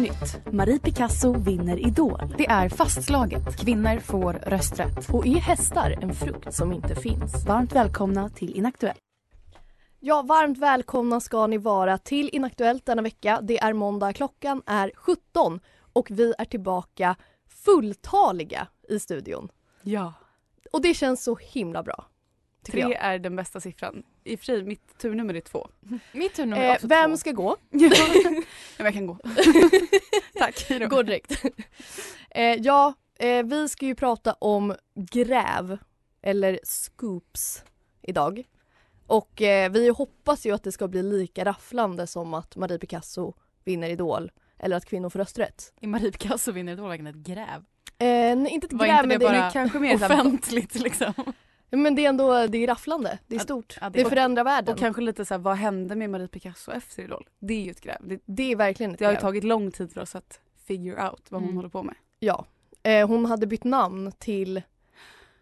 Nytt. Marie Picasso vinner Idol. Det är fastslaget. Kvinnor får rösträtt. Och är hästar en frukt som inte finns? Varmt välkomna till Inaktuellt. Ja, varmt välkomna ska ni vara till Inaktuellt denna vecka. Det är måndag, klockan är 17 och vi är tillbaka fulltaliga i studion. Ja. Och det känns så himla bra. Tre jag. är den bästa siffran. I och för sig, mitt turnummer är två. Mitt turnummer är Eh, också vem två. ska gå? Ja, men jag kan gå. Tack. hejdå. Gå direkt. eh, ja, eh, vi ska ju prata om gräv eller scoops idag. Och eh, vi hoppas ju att det ska bli lika rafflande som att Marie Picasso vinner Idol eller att kvinnor får rösträtt. I Marie Picasso vinner Idol verkligen ett gräv. Eh, nej, inte ett Var gräv inte men det det, bara är, Kanske mer Offentligt liksom. Ja, men det är ändå det är rafflande. Det är stort. ja, det- det förändrar världen. och kanske lite så här, vad hände med Marie Picasso efter Idol? Det är ju ett gräv. Det, det är verkligen ett det har ju tagit lång tid för oss att figure out vad hon Mm. håller på med. Ja. Eh, hon hade bytt namn till,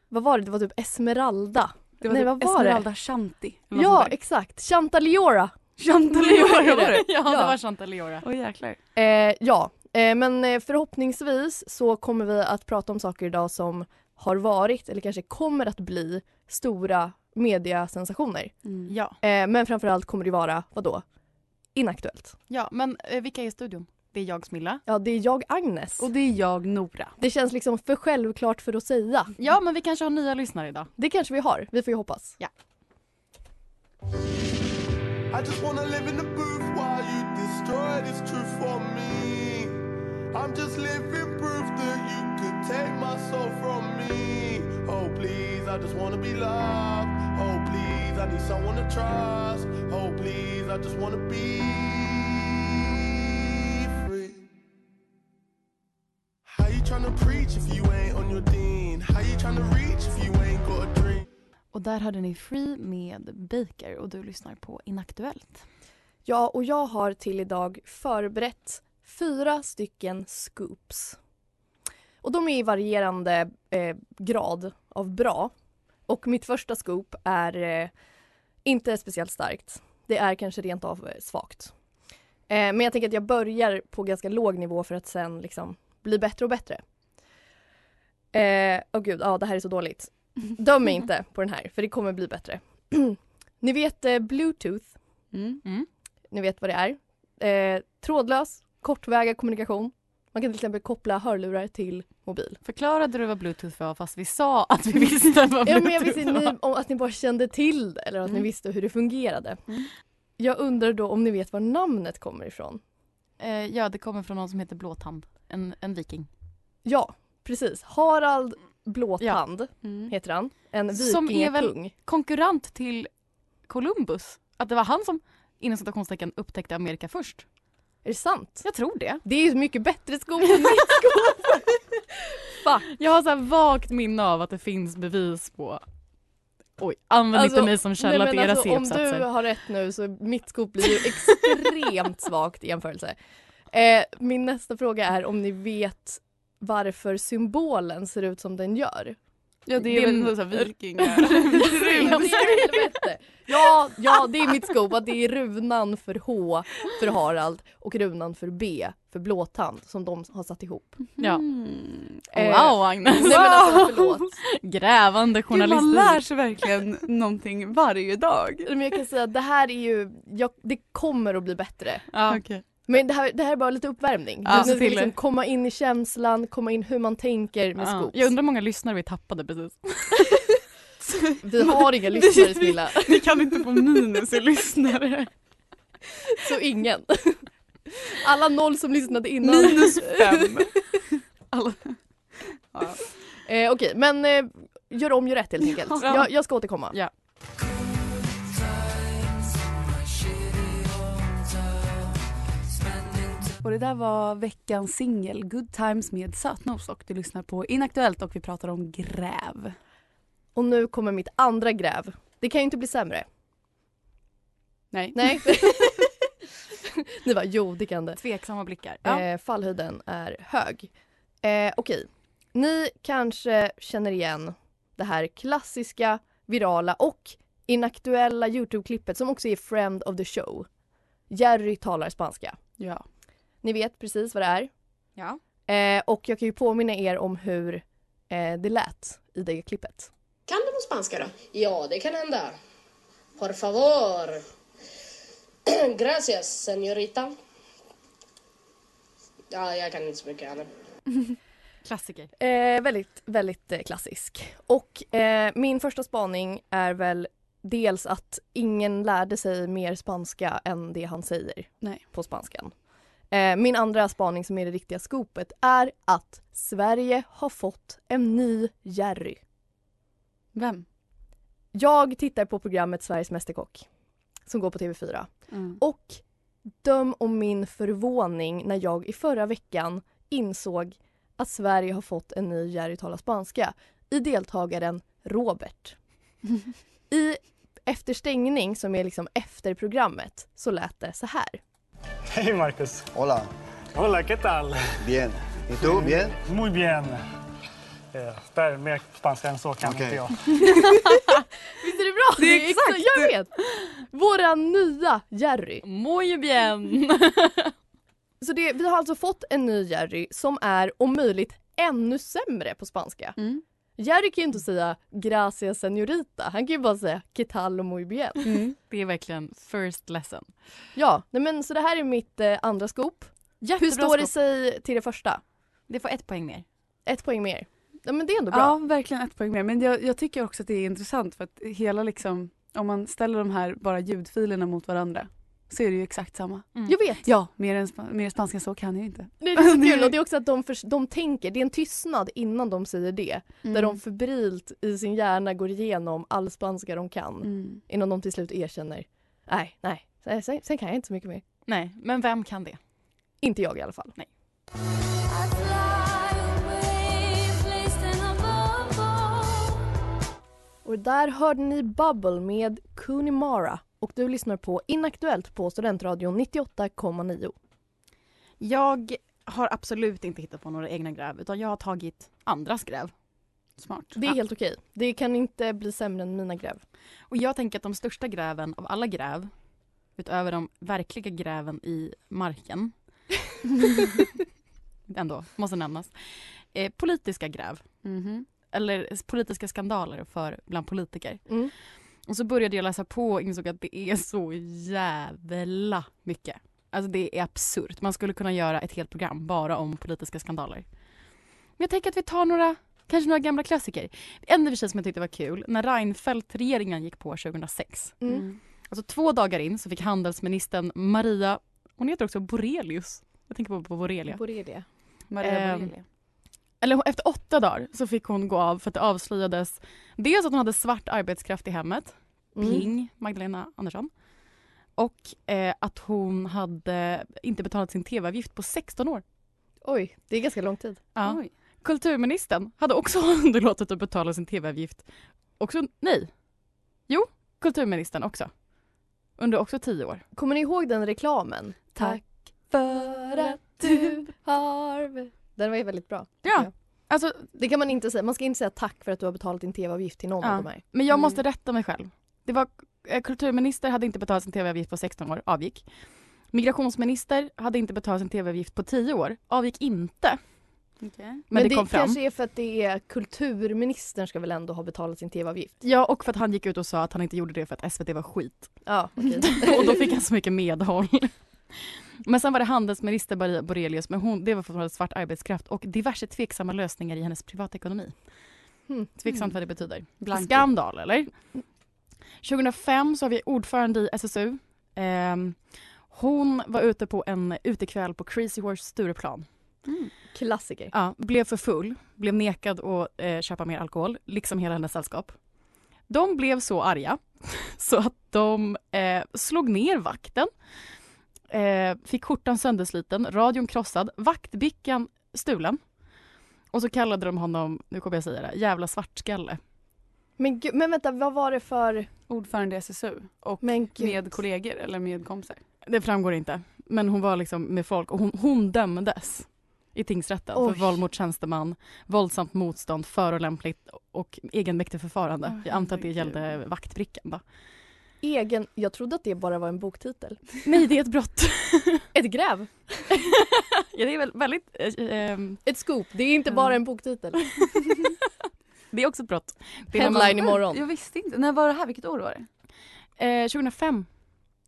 vad var det? Det var typ Esmeralda. Det var Nej, typ vad var det? Esmeralda Shanti. eller något Ja, exakt. Chantaliora. Chantaliora var det. Ja, det Ja. var Chantaliora. Åh jäklar. Eh, ja, eh, men eh, förhoppningsvis så kommer vi att prata om saker idag som har varit eller kanske kommer att bli stora mediasensationer. Mm. Ja. Eh, men framförallt kommer det vara, vadå? Inaktuellt. ja, men eh, vilka är i studion? Det är jag Smilla. Ja, det är jag Agnes. Och det är jag Nora. det känns liksom för självklart för att säga. Ja, men vi kanske har nya lyssnare idag. Det kanske vi har, vi får ju hoppas. I just wanna live in the booth while you destroy this truth for me. I'm just living proof that you could take my soul from me. Oh please, I just wanna be loved. Oh please, I need someone to trust. Oh please, I just wanna be free. How you tryna preach if you ain't on your dean? How you tryna reach if you ain't got a dream? Och där hörde ni Free med Baker och du lyssnar på Inaktuellt. Ja, och jag har till idag förberett fyra stycken scoops. Och de är i varierande eh, grad av bra. Och mitt första scoop är eh, inte speciellt starkt. Det är kanske rent av eh, svagt. Eh, men jag tänker att jag börjar på ganska låg nivå för att sen liksom bli bättre och bättre. Eh, Åh gud, ja det här är så dåligt. Döm mig inte på den här, för det kommer bli bättre. Ni vet eh, bluetooth Mm. Mm. ni vet vad det är. Eh, trådlös, kortväga kommunikation. Man kan till exempel koppla hörlurar till mobil. Förklarade du vad bluetooth var fast vi sa att vi visste vad bluetooth Ja, men jag visste var? ni, om att ni bara kände till det eller att ni Mm. visste hur det fungerade. Mm. Jag undrar då om ni vet var namnet kommer ifrån. Eh, ja, det kommer från någon som heter Blåtand. En, en viking. Ja, precis. Harald Blåtand Mm. heter han. En Som är väl- vikingakung. Konkurrent till Columbus. Att det var han som inom citationstecken upptäckte Amerika först. Är det sant? Jag tror det. Det är ju mycket bättre skop än mitt. Fuck. Jag har så vagt minne av att det finns bevis på Oj, använd Alltså, inte mig som källa till era alltså, Om C-uppsatser. du har rätt nu så mitt skop blir ju extremt svagt i jämförelse. Eh, min nästa fråga är om ni vet varför symbolen ser ut som den gör. Ja det Det är är väl något vikingar. Ja, ja, det är mitt scoop att det är runan för H för Harald och runan för B för blåtand som de har satt ihop. Ja. Mm. Eh, Wow Agnes! Nej men alltså förlåt. Grävande Gud, man journalistik. lär sig verkligen någonting varje dag. Men jag kan säga att det här är ju, jag, det kommer att bli bättre. Ja. Okej. Men det här, det här är bara lite uppvärmning. Ja, Ni ska liksom det. komma in i känslan, komma in hur man tänker med Ja. scoops. Jag undrar hur många lyssnare vi tappade precis. Vi har inga lyssnare Smilla, Vi kan inte få minus i lyssnare. så ingen. Alla noll som lyssnade innan. Minus fem. Alla. Ja. Eh, Okej, men eh, gör om, gör rätt helt enkelt. Ja. Jag, jag ska återkomma. Ja. Och det där var veckans singel Good Times med Sötnos och du lyssnar på Inaktuellt och vi pratar om gräv. Och nu kommer mitt andra gräv. Det kan ju inte bli sämre. Nej. Nej. Ni bara, jo det kan det. Tveksamma blickar. Ja. Eh, fallhöjden är hög. Eh, Okej, ni kanske känner igen det här klassiska, virala och inaktuella Youtube-klippet som också är friend of the show. Jerry talar spanska. Ja. Ni vet precis vad det är. ja. Eh, och jag kan ju påminna er om hur eh, det lät i det klippet. Kan du på spanska då? Ja, det kan hända. Por favor. Gracias, señorita. Ja, jag kan inte så mycket heller. Klassiker. Eh, väldigt, väldigt eh, klassisk. Och eh, min första spaning är väl dels att ingen lärde sig mer spanska än det han säger Nej. på spanskan. Eh, min andra spaning som är det riktiga skopet är att Sverige har fått en ny Jerry. Vem? Jag tittar på programmet Sveriges Mästerkock som går på TV4 Mm. och döm om min förvåning när jag i förra veckan insåg att Sverige har fått en ny Jerry talar spanska i deltagaren Robert. I Efter stängning, som är liksom efter programmet, så lät det så här. Hey Marcus. Hola, Hola, ¿qué tal? bien. ¿Y tú? Bien. Muy bien. Eh, där, mer spanska än så kan Okej. inte jag. Visst är det bra? Det är exakt. Jag vet! Våra nya Jerry. Muy bien! Så det, vi har alltså fått en ny Jerry som är om möjligt ännu sämre på spanska. Mm. Jerry kan ju inte säga gracias señorita, han kan ju bara säga que tal och muy bien. Mm. Det är verkligen first lesson. Ja, nej men så det här är mitt eh, andra scoop. Jättebra Hur står det skop. sig till det första? Det får ett poäng mer. Ett poäng mer. Ja men det är ändå bra. Ja, verkligen ett poäng mer. Men jag, jag tycker också att det är intressant för att hela liksom, om man ställer de här bara ljudfilerna mot varandra så är det ju exakt samma. Jag vet. Ja, mer, än, mer spanska så kan jag inte. Det är så kul och det är också att de, förs- de tänker, det är en tystnad innan de säger det. Mm. Där de febrilt i sin hjärna går igenom all spanska de kan. Mm. Innan de till slut erkänner, nej, nej, sen, sen, sen kan jag inte så mycket mer. Nej, men vem kan det? Inte jag i alla fall. Nej. Och där hörde ni Bubble med Kunimara och du lyssnar på Inaktuellt på Studentradion 98,9. Jag har absolut inte hittat på några egna gräv utan jag har tagit andras gräv. Smart. Det är helt okej. Det kan inte bli sämre än mina gräv. Och jag tänker att de största gräven av alla gräv utöver de verkliga gräven i marken ändå, måste nämnas. Eh, politiska gräv. Mhm. Eller politiska skandaler för bland politiker. Mm. Och så började jag läsa på och insåg att det är så jävla mycket. Alltså det är absurt. Man skulle kunna göra ett helt program bara om politiska skandaler. Men jag tänker att vi tar några, kanske några gamla klassiker. En i och för sig som jag tyckte var kul, när Reinfeldt-regeringen gick på 2006. Mm. Mm. Alltså två dagar in så fick handelsministern Maria, hon heter också Borelius. Jag tänker på, på Borelia. Borrelia. Maria Ehm, Borrelia. Eller efter åtta dagar så fick hon gå av för att det avslöjades dels att hon hade svart arbetskraft i hemmet, Mm. Ping, Magdalena Andersson. Och eh, att hon hade inte betalat sin tv-avgift på 16 år. Oj, det är ganska lång tid. Ja. Oj. Kulturministern hade också underlåtit att betala sin tv-avgift. Också, nej. Jo, kulturministern också. Under också tio år. Kommer ni ihåg den reklamen? Tack för att du har... Den var ju väldigt bra. Ja. Alltså, Det kan man inte säga. Man ska inte säga tack för att du har betalat din tv-avgift till någon Ja. av de här. men jag Mm. måste rätta mig själv. Det var eh, kulturminister hade inte betalat sin tv-avgift på 16 år, avgick. Migrationsminister hade inte betalat sin tv-avgift på 10 år, avgick inte. Men, Men, det, det kom fram. kanske är för att det är kulturministern ska väl ändå ha betalat sin tv-avgift? Ja, och för att han gick ut och sa att han inte gjorde det för att SVT var skit. Ja, okej. och då fick han så mycket medhåll. Men sen var det handelsminister Maria Borelius, men hon, det var fortfarande svart arbetskraft och diverse tveksamma lösningar i hennes privatekonomi. Hmm. Tveksamt vad det betyder. Blanco. Skandal, eller? 2005 så har vi ordförande i SSU. Ehm, hon var ute på en utekväll på Crazy Horse Stureplan. Klassiker. Ja, blev för full, blev nekad att eh, köpa mer alkohol, liksom hela hennes sällskap. De blev så arga så att de eh, slog ner vakten, eh, fick skjortan söndersliten, radion krossad, vaktbrickan stulen. Och så kallade de honom, nu kommer jag säga det, jävla svartskalle. Men, gud, men vänta, vad var det för... Ordförande i SSU och med kollegor eller med kompisar. Det framgår inte, men hon var liksom med folk och hon, hon dömdes i tingsrätten Oj. för våld mot tjänsteman, våldsamt motstånd, förolämpligt och egenmäktigt förfarande. Åh, jag antar att det gällde vaktbrickan då. Egen... Jag trodde att det bara var en boktitel. Nej, det är ett brott. Ett gräv. ja, det är väl väldigt... Eh, ehm, Ett scoop. Det är inte Ja. bara en boktitel. det är också ett brott. Det är man- Headline imorgon. Jag visste inte. När var det här? Vilket år var det? Eh, 2005.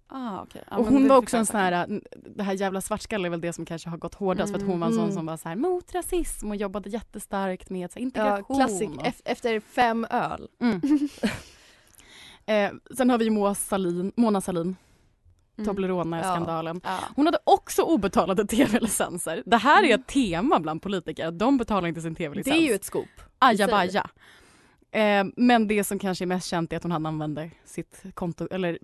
Ah, okay. och hon var också en sån här, det här jävla svartskalle är väl det som kanske har gått hårdast för att hon var en sån Mm. som var så här mot rasism och jobbade jättestarkt med så här, Ja, integration. klassik. och- Ef- Efter fem öl. Mm. Eh, sen har vi Moa Salin, Mona Salin, Mm. Toblerone-skandalen. Ja. Hon hade också obetalade tv-licenser. Det här är ett tema bland politiker, de betalar inte sin Det tv-licens. är ju ett scoop. Ajabaja. Eh, men det som kanske är mest känt är att hon använde sitt konto, eller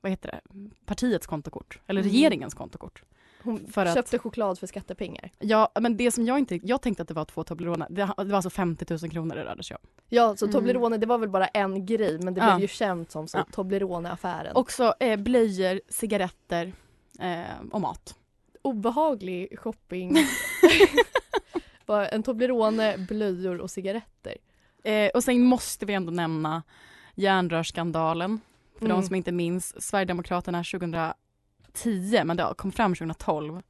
vad heter det, partiets kontokort, eller Mm. regeringens kontokort. Hon För att- köpte choklad för skattepengar. Ja, men det som jag inte, jag tänkte att det var två Toblerone, det, det var alltså 50 000 kronor det rörde sig om. Ja, så Mm. Toblerone det var väl bara en grej men det Ja. blev ju känt som så Ja. Toblerone-affären. Också eh, blöjor, cigaretter eh, och mat. obehaglig shopping. Bara en Toblerone, blöjor och cigaretter. Eh, och sen måste vi ändå nämna järnrörsskandalen. För Mm. de som inte minns, Sverigedemokraterna 2010, men det kom fram 2012.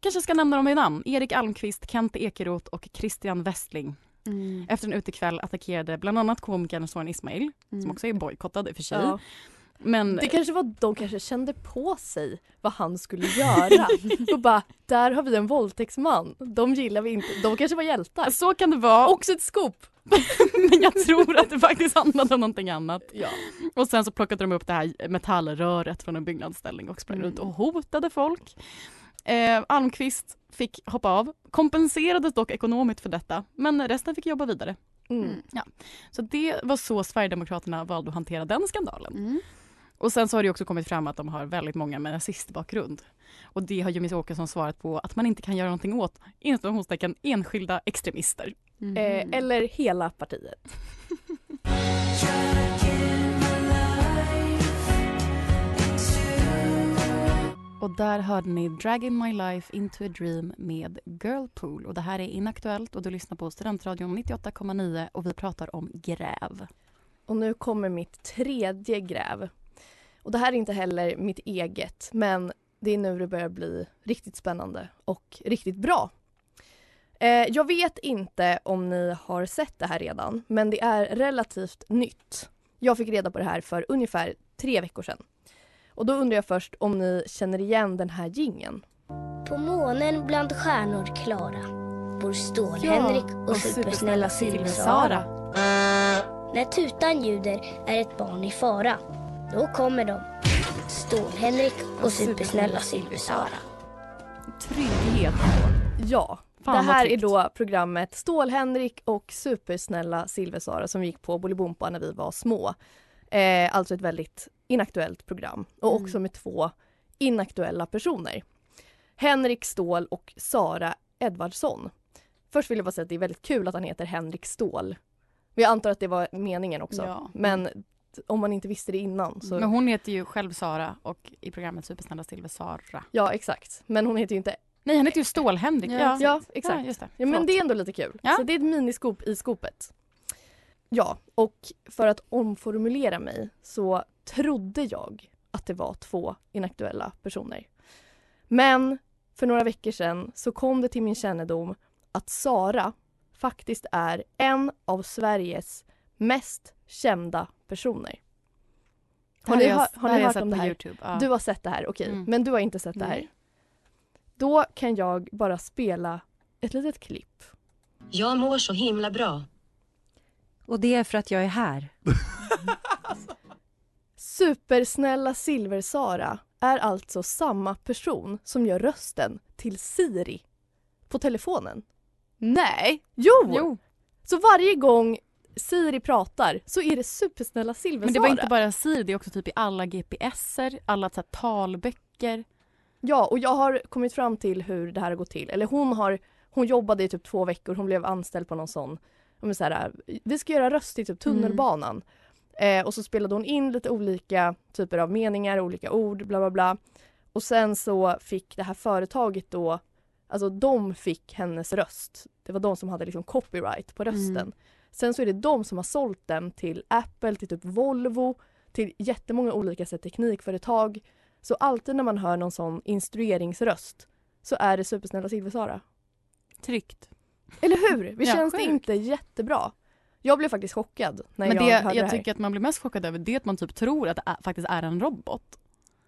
Kanske ska nämna dem vid namn. Erik Almqvist, Kent Ekeroth och Christian Westling. Mm. Efter en utekväll attackerade bland annat komikern Soran Ismail, som Mm. också är bojkottad i och för sig. Ja. Men Det kanske var de kanske kände på sig vad han skulle göra. och bara, där har vi en våldtäktsman. De gillar vi inte. De kanske var hjältar. så kan det vara. Också ett scoop. men jag tror att det faktiskt handlade om någonting annat. Ja. Och sen så plockade de upp det här metallröret från en byggnadsställning och sprang Mm. runt och hotade folk. Eh, Almqvist fick hoppa av, kompenserades dock ekonomiskt för detta, men resten fick jobba vidare. Mm. Ja. Så det var så Sverigedemokraterna valde att hantera den skandalen. Mm. Och sen så har det också kommit fram att de har väldigt många med nazistbakgrund. Och det har Jimmie Åkesson svarat på att man inte kan göra någonting åt, inom citationstecken, enskilda extremister. Mhm. Eh, eller hela partiet. Och där hörde ni Dragging My Life Into A Dream med Girlpool. Och det här är Inaktuellt och du lyssnar på Studentradion 98,9 och vi pratar om gräv. Och nu kommer mitt tredje gräv. Och det här är inte heller mitt eget, men det är nu det börjar bli riktigt spännande och riktigt bra. Eh, jag vet inte om ni har sett det här redan, men det är relativt nytt. Jag fick reda på det här för ungefär tre veckor sedan. Och då undrar jag först om ni känner igen den här gingen. På månen bland stjärnor klara bor Stål-Henrik och, supersnälla Silver-Sara. När tutan ljuder är ett barn i fara. Då kommer de. Stål-Henrik och supersnälla Silver-Sara. Trygghet. Ja, Fan, det här är då programmet Stål-Henrik och supersnälla Silversara som gick på Bolibompa när vi var små. Eh, alltså ett väldigt inaktuellt program och Mm. också med två inaktuella personer. Henrik Ståhl och Sara Edvardsson. Först vill jag bara säga att det är väldigt kul att han heter Henrik Ståhl. Men jag antar att det var meningen också. Ja. Men om man inte visste det innan så... Men hon heter ju själv Sara och i programmet Supersnälla Silver Sara. Ja, exakt. Men hon heter ju inte... Nej, han heter ju Stål-Henrik. Ja, Ja, exakt. Ja, just det. Ja, men det är ändå lite kul. Ja. Så det är ett miniskop i skopet. Ja, och för att omformulera mig så trodde jag att det var två inaktuella personer. Men för några veckor sedan så kom det till min kännedom att Sara faktiskt är en av Sveriges mest kända personer. Har ni, har har ni jag hört sett om det på här? YouTube, ja. Du har sett det här, okej. Mm. Men du har inte sett det här. Nej. Då kan jag bara spela ett litet klipp. Jag mår så himla bra. Och det är för att jag är här. Supersnälla Silver-Sara är alltså samma person som gör rösten till Siri på telefonen. Nej! Jo! Jo. Så varje gång Siri pratar så är det supersnälla Silver-Sara. Men det var inte bara Siri, det är också typ i alla GPSer, alla så här, talböcker. Ja, och jag har kommit fram till hur det här har gått till. Eller hon har, hon jobbade i typ två veckor, hon blev anställd på någon sån, så här, vi ska göra röst i typ tunnelbanan. Eh, och så spelade hon in lite olika typer av meningar, olika ord, bla bla bla. Och sen så fick det här företaget då, alltså de fick hennes röst. Det var de som hade liksom copyright på rösten. Mm. Sen så är det de som har sålt den till Apple, till typ Volvo, till jättemånga olika så teknikföretag. Så alltid när man hör någon sån instrueringsröst så är det supersnälla Silver-Sara. Tryggt. Eller hur? Vi Ja, känns det inte jättebra? Jag blev faktiskt chockad när Men jag det hörde jag, det här. tycker att man blir mest chockad över det att man typ tror att det är, faktiskt är en robot.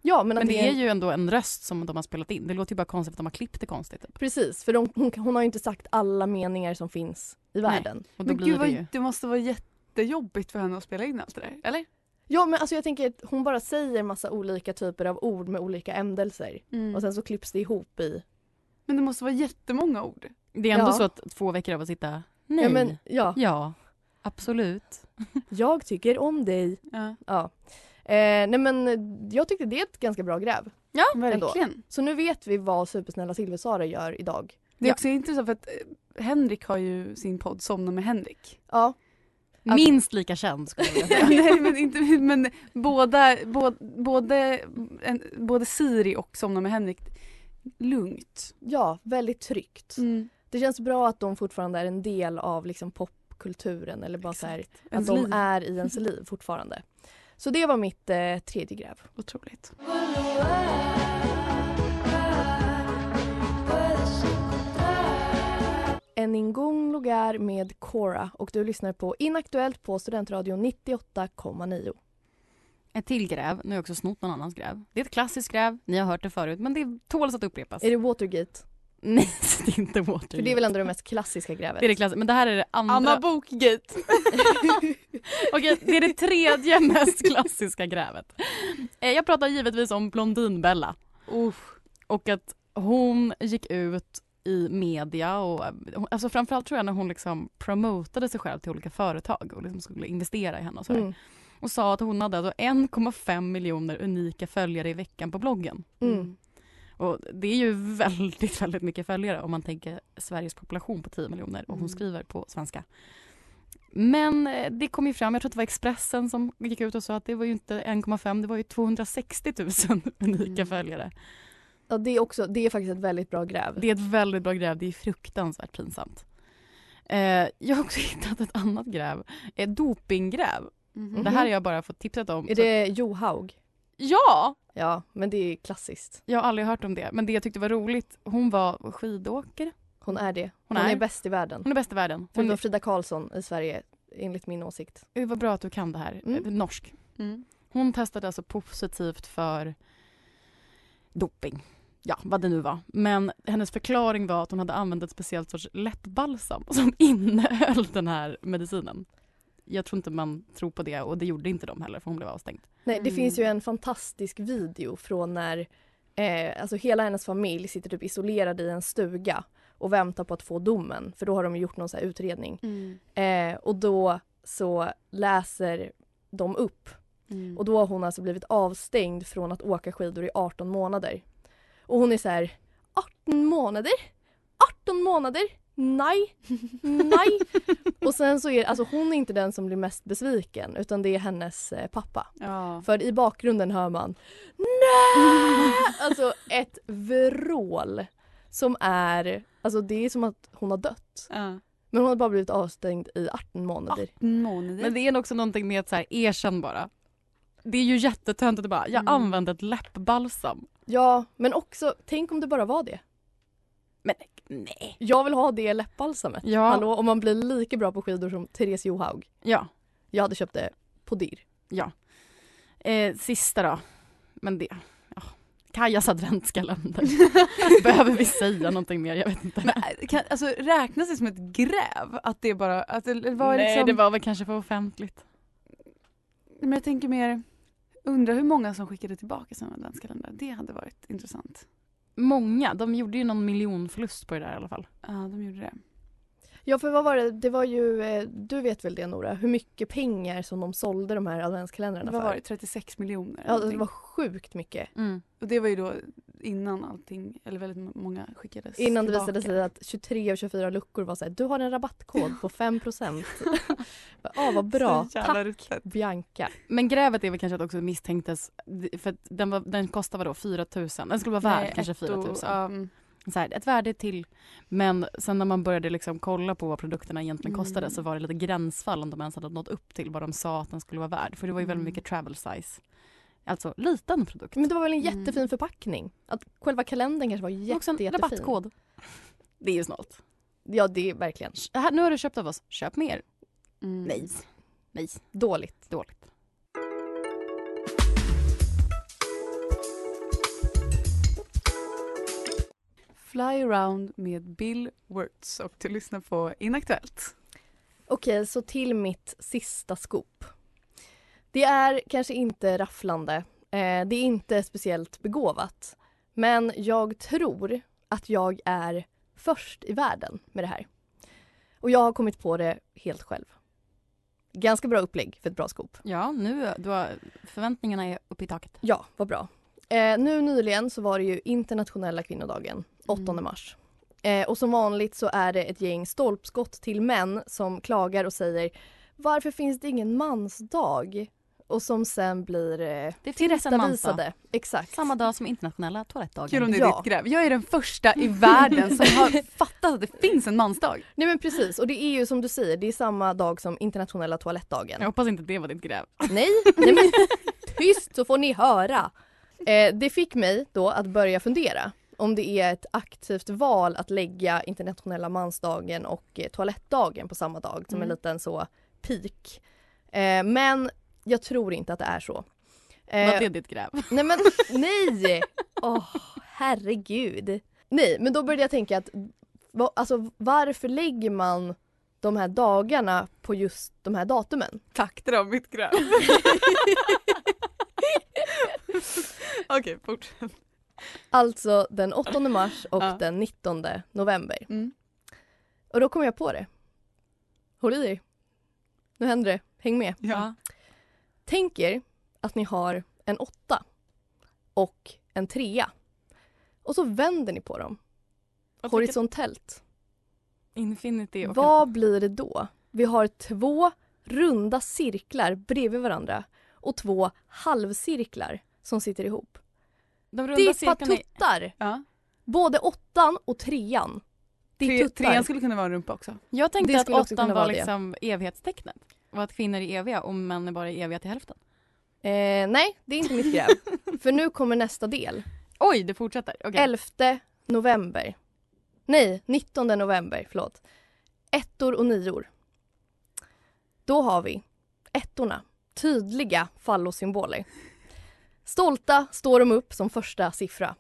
Ja, men, Men, det det är ju ändå en röst som de har spelat in. Det låter ju bara konstigt att de har klippt det konstigt. Typ. Precis, för de, hon, hon har ju inte sagt alla meningar som finns i världen. Och då Men blir gud det ju... det måste vara jättejobbigt för henne att spela in allt det där, eller? Ja men alltså jag tänker att hon bara säger massa olika typer av ord med olika ändelser. Mm. Och sen så klipps det ihop i... Men det måste vara jättemånga ord. Det är ändå Ja. så att två veckor av att sitta, nej, Ja, men, ja. ja, absolut. Jag tycker om dig. Ja. Ja. Eh, nej men jag tyckte det är ett ganska bra gräv. Ja, ändå. verkligen. Så nu vet vi vad supersnälla Silver-Sara gör idag. Det är Ja. också intressant för att eh, Henrik har ju sin podd Somna med Henrik. Ja. Minst lika känd skulle jag säga. Nej men inte men båda, både, både, en, både Siri och Somna med Henrik lugnt. Ja, väldigt tryggt. Mm. Det känns bra att de fortfarande är en del av liksom popkulturen eller bara så här, att Ens de liv. är i ens liv fortfarande. Så det var mitt eh, tredje gräv. Otroligt. En ingång lugar med Cora och du lyssnar på Inaktuellt på Studentradion 98,9. Ett till gräv, nu har jag också snott någon annans gräv. Det är ett klassiskt gräv, ni har hört det förut men det tåls att upprepas. Är det Watergate? Nej, det är inte Watergate. För det är väl ändå det mest klassiska grävet? Det är det klassiska, men det här är det andra. Anna Bokgate. Okej, det är det tredje mest klassiska grävet. Eh, Jag pratar givetvis om Blondinbella. Och att hon gick ut i media och eh, alltså framförallt tror jag när hon liksom promotade sig själv till olika företag och liksom skulle investera i henne och sådär. Mm. Och sa att hon hade alltså 1,5 miljoner unika följare i veckan på bloggen. Mm. Och det är ju väldigt, väldigt mycket följare om man tänker Sveriges population på 10 miljoner och hon Mm. skriver på svenska. Men eh, det kom ju fram, jag tror att det var Expressen som gick ut och sa att det var ju inte 1,5 det var ju 260 000 unika Mm. följare. Ja, det är, också, det är faktiskt ett väldigt bra gräv. Det är ett väldigt bra gräv, det är fruktansvärt pinsamt. Eh, jag har också hittat ett annat gräv, ett dopinggräv. Mhm. Det här har jag bara fått tipsat om. Är det Johaug? Ja! Ja, men det är klassiskt. Jag har aldrig hört om det, men det jag tyckte var roligt, hon var skidåkare. Hon är det. Hon Hon, är. är. bäst i världen. Hon är bäst i världen. Hon, Förutom Frida Karlsson i Sverige, enligt min åsikt. det var bra att du kan det här. Mm. Eh, Norsk. Mm. Hon testade alltså positivt för doping. Ja, vad det nu var. Men hennes förklaring var att hon hade använt ett speciellt sorts läppbalsam som innehöll den här medicinen. Jag tror inte man tror på det och det gjorde inte de heller för hon blev avstängd. Nej, det Mm. finns ju en fantastisk video från när eh, alltså hela hennes familj sitter typ isolerade i en stuga och väntar på att få domen. För då har de gjort någon så här utredning. Mm. Eh, och då så läser de upp. Mm. Och då har hon alltså blivit avstängd från att åka skidor i 18 månader. Och hon är så här 18 månader? 18 månader? Nej, nej. och sen så är alltså hon är inte den som blir mest besviken utan det är hennes eh, pappa. Ja. För i bakgrunden hör man Nej! Alltså ett vrål som är, alltså det är som att hon har dött. Ja. Men hon har bara blivit avstängd i 18 månader. Månader. Men det är också någonting med att så här, erkänn bara. Det är ju jättetöntigt att bara, jag Mm. använde ett läppbalsam. Ja, men också, tänk om det bara var det. Men nej. Jag vill ha det läppbalsamet. Ja. Hallå, om man blir lika bra på skidor som Therese Johaug. Ja, Jag hade köpt det på Dirr. ja. Eh, sista då. Men det, ja. Kajas adventskalender. Behöver vi säga någonting mer? Jag vet inte. Men, äh, kan, alltså räknas det som ett gräv? Att det bara, att det var Nej, liksom, det var väl kanske för offentligt. Men jag tänker mer, undrar hur många som skickade tillbaka sin adventskalender. Det hade varit intressant. Många, de gjorde ju någon miljonförlust på det där i alla fall. Ja, de gjorde det. Ja, för vad var det? Det var ju, eh, du vet väl det Nora, hur mycket pengar som de sålde de här adventskalendrarna Vad för? var det? 36 miljoner? Ja, det var sjukt mycket. Mm. Och det var ju då innan allting, eller väldigt många skickades Innan det tillbaka. visade sig att 23 och 24 luckor var såhär, du har en rabattkod på 5%. Ja, vad bra. Så Tack ruttet. Bianca. Men grävet är väl kanske att också misstänktes, för att den, var, den kostade vadå 4 000? Den skulle vara värd Nej, kanske ett 4 000. och, um, Så här, ett värde till. Men sen när man började liksom kolla på vad produkterna egentligen Mm. kostade så var det lite gränsfall om de ens hade nått upp till vad de sa att den skulle vara värd. För det var ju väldigt Mm. mycket travel size. Alltså liten produkt. Men det var väl en Mm. jättefin förpackning? Att själva kalendern kanske var jätte, också en jättefin. rabattkod. Det är ju snålt. Ja, det är verkligen här, nu har du köpt av oss, köp mer. mm. Nej. Nej, dåligt. dåligt. Fly around med Bill Wirtz och du lyssnar på Inaktuellt. Okej, så till mitt sista scoop. Det är kanske inte rafflande. Eh, det är inte speciellt begåvat. Men jag tror att jag är först i världen med det här. Och jag har kommit på det helt själv. Ganska bra upplägg för ett bra scoop. Ja, nu du har, förväntningarna är uppe i taket. Ja, vad bra. Eh, nu nyligen så var det ju internationella kvinnodagen, 8 Mm. mars. Eh, och som vanligt så är det ett gäng stolpskott till män som klagar och säger varför finns det ingen mansdag? Och som sen blir eh, en tillrättavisade. Exakt. Samma dag som internationella toalettdagen. Kul om det är Ja. ditt gräv. Jag är den första i världen som har fattat att det finns en mansdag. Nej men precis och det är ju som du säger, det är samma dag som internationella toalettdagen. Jag hoppas inte det var ditt gräv. Nej, nej men tyst så får ni höra. Eh, det fick mig då att börja fundera om det är ett aktivt val att lägga internationella mansdagen och eh, toalettdagen på samma dag som en Mm. liten så peak. Eh, men jag tror inte att det är så. Eh, det ditt gräv? Nej men nej! Åh herregud. Nej men då började jag tänka att va, alltså, varför lägger man de här dagarna på just de här datumen? Tack, det var mitt gräv. Okej, fortsätt. Alltså den 8 mars och Ja. den 19 november. Mm. Och då kom jag på det. Håll i er. Nu händer det. Häng med. Ja. Tänk er att ni har en åtta och en trea. Och så vänder ni på dem. Vad Horisontellt. Infinity och Vad blir det då? Vi har två runda cirklar bredvid varandra och två halvcirklar som sitter ihop. de Det runda är cirklarna är- tuttar! ja. Både åttan och trean. Det är Tre, tuttar. trean skulle kunna vara en rumpa också. Jag tänkte Det att åttan kunna var vara det. liksom evighetstecknet. Och att kvinnor är eviga och män är bara eviga till hälften. Eh, nej, det är inte mitt gräv. För nu kommer nästa del. Oj, det fortsätter. Okej. 11 november. Nej, 19 november, förlåt. Ettor och nior. Då har vi ettorna, tydliga fallosymboler. Stolta står de upp som första siffra.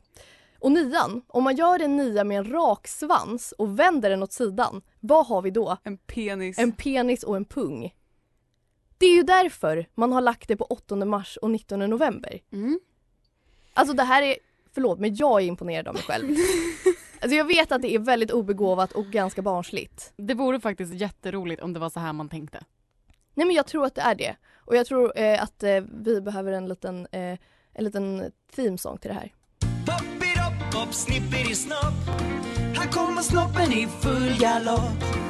Och nian, om man gör en nia med en rak svans och vänder den åt sidan, vad har vi då? En penis. En penis och en pung. Det är ju därför man har lagt det på 8 mars och 19 november. Mm. Alltså det här är, förlåt men jag är imponerad av mig själv. Alltså jag vet att det är väldigt obegåvat och ganska barnsligt. Det vore faktiskt jätteroligt om det var så här man tänkte. Nej men jag tror att det är det. Och jag tror eh, att eh, vi behöver en liten, eh, en liten themesång till det här. Poppidi-dopp, hopp, snippidi-snopp Här kommer snoppen i full galopp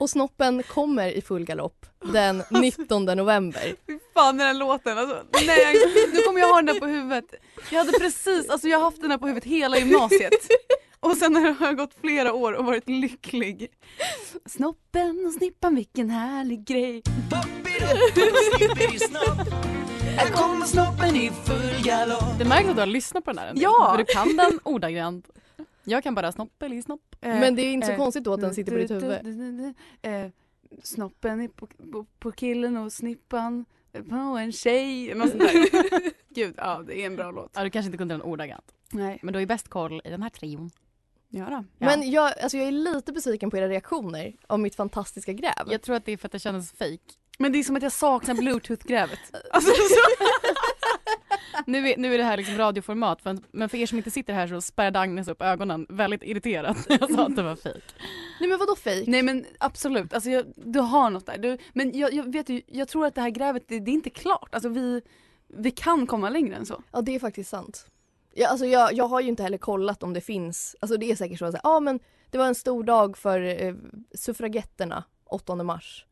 Och snoppen kommer i full galopp den 19 november. Fy fan den här låten alltså. Nej, nu kommer jag ha den där på huvudet. Jag hade precis, alltså jag har haft den här på huvudet hela gymnasiet. Och sen har jag gått flera år och varit lycklig. Snoppen och snippan vilken härlig grej. Här kommer snoppen i full galopp Det märks att du har lyssnat på den här del, Ja! För du kan den ordagrant. Jag kan bara snoppeli-snopp. Men det är inte så eh, konstigt då att den sitter på ditt huvud. Eh, snoppen är på, på, på killen och snippan på en tjej. Något sånt där. Gud, ja det är en bra låt. Ja, du kanske inte kunde den ordagrant. Nej. Men du har ju bäst koll i den här trion. Ja då. Men jag, alltså jag är lite besviken på era reaktioner av mitt fantastiska gräv. Jag tror att det är för att det kändes fake. Men det är som att jag saknar bluetooth-grävet. Alltså, Nu är, nu är det här liksom radioformat, för, men för er som inte sitter här så spärrade Agnes upp ögonen väldigt irriterat när jag sa att det var fake. Nej men vadå fake? Nej men absolut, alltså jag, du har något där. Du, men jag, jag vet ju, jag tror att det här grävet, det, det är inte klart. Alltså vi, vi kan komma längre än så. Ja det är faktiskt sant. Ja, alltså jag, jag har ju inte heller kollat om det finns, alltså det är säkert så att säga, ja men det var en stor dag för eh, suffragetterna 8 mars.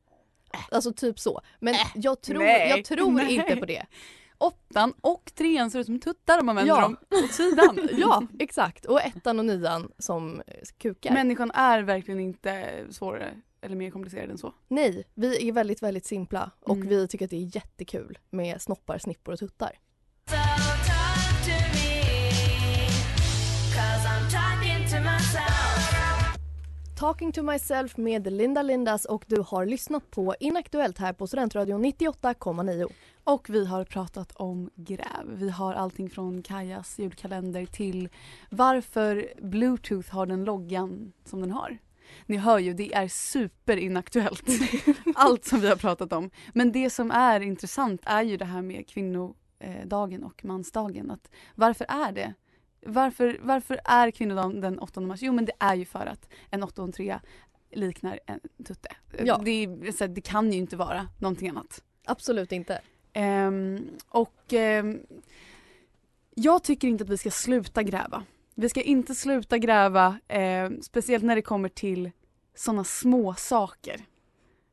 Alltså typ så. Men jag tror, nej, jag tror nej. inte på det. Åttan och trean ser ut som tuttar om man vänder Ja. dem åt sidan. Ja exakt och ettan och nian som kukar. Människan är verkligen inte svårare eller mer komplicerad än så. Nej, vi är väldigt väldigt simpla och Mm. vi tycker att det är jättekul med snoppar, snippor och tuttar. Talking to myself med Linda Lindas och du har lyssnat på Inaktuellt här på Studentradion 98,9. Och vi har pratat om gräv. Vi har allting från Kajas julkalender till varför Bluetooth har den loggan som den har. Ni hör ju, det är superinaktuellt. Allt som vi har pratat om. Men det som är intressant är ju det här med kvinnodagen och mansdagen. Att varför är det? Varför, varför är kvinnodagen den 8 mars? Jo men det är ju för att en 8 och en 3 liknar en tutte. Ja. Det, här, det kan ju inte vara någonting annat. Absolut inte. Ehm, och ehm, jag tycker inte att vi ska sluta gräva. Vi ska inte sluta gräva, ehm, speciellt när det kommer till sådana små saker.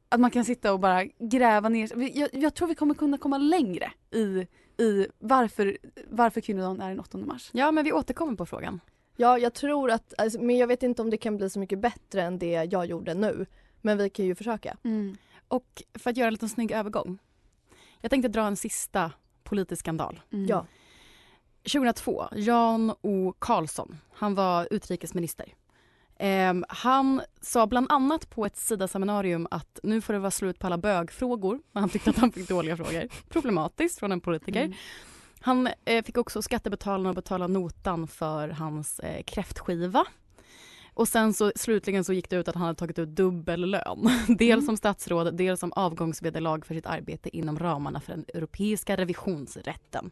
Att man kan sitta och bara gräva ner jag, jag tror vi kommer kunna komma längre i, i varför, varför kvinnodagen är den 8 mars. Ja, men vi återkommer på frågan. Ja, jag tror att, alltså, men jag vet inte om det kan bli så mycket bättre än det jag gjorde nu. Men vi kan ju försöka. Och för att göra en liten snygg övergång. Jag tänkte dra en sista politisk skandal. Mm. Ja. 2002, Jan O Karlsson, han var utrikesminister. Ehm, han sa bland annat på ett Sida-seminarium att nu får det vara slut på alla bögfrågor. Han tyckte att han fick dåliga frågor. Problematiskt från en politiker. Mm. Han eh, fick också skattebetalarna att betala notan för hans eh, kräftskiva. Och sen så slutligen så gick det ut att han hade tagit ut dubbel lön. Dels som statsråd, dels som avgångsvederlag för sitt arbete inom ramarna för den europeiska revisionsrätten.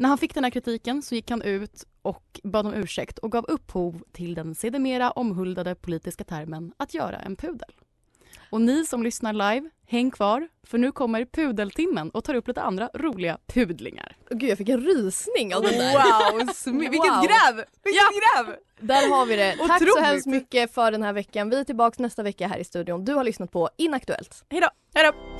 När han fick den här kritiken så gick han ut och bad om ursäkt och gav upphov till den sedermera omhuldade politiska termen att göra en pudel. Och ni som lyssnar live, häng kvar för nu kommer pudeltimmen och tar upp lite andra roliga pudlingar. Gud, jag fick en rysning av den där. Wow, vilket gräv! Vilket gräv! Där har vi det. Tack så Otroligt. hemskt mycket för den här veckan. Vi är tillbaka nästa vecka här i studion. Du har lyssnat på Inaktuellt. Hejdå! Hejdå!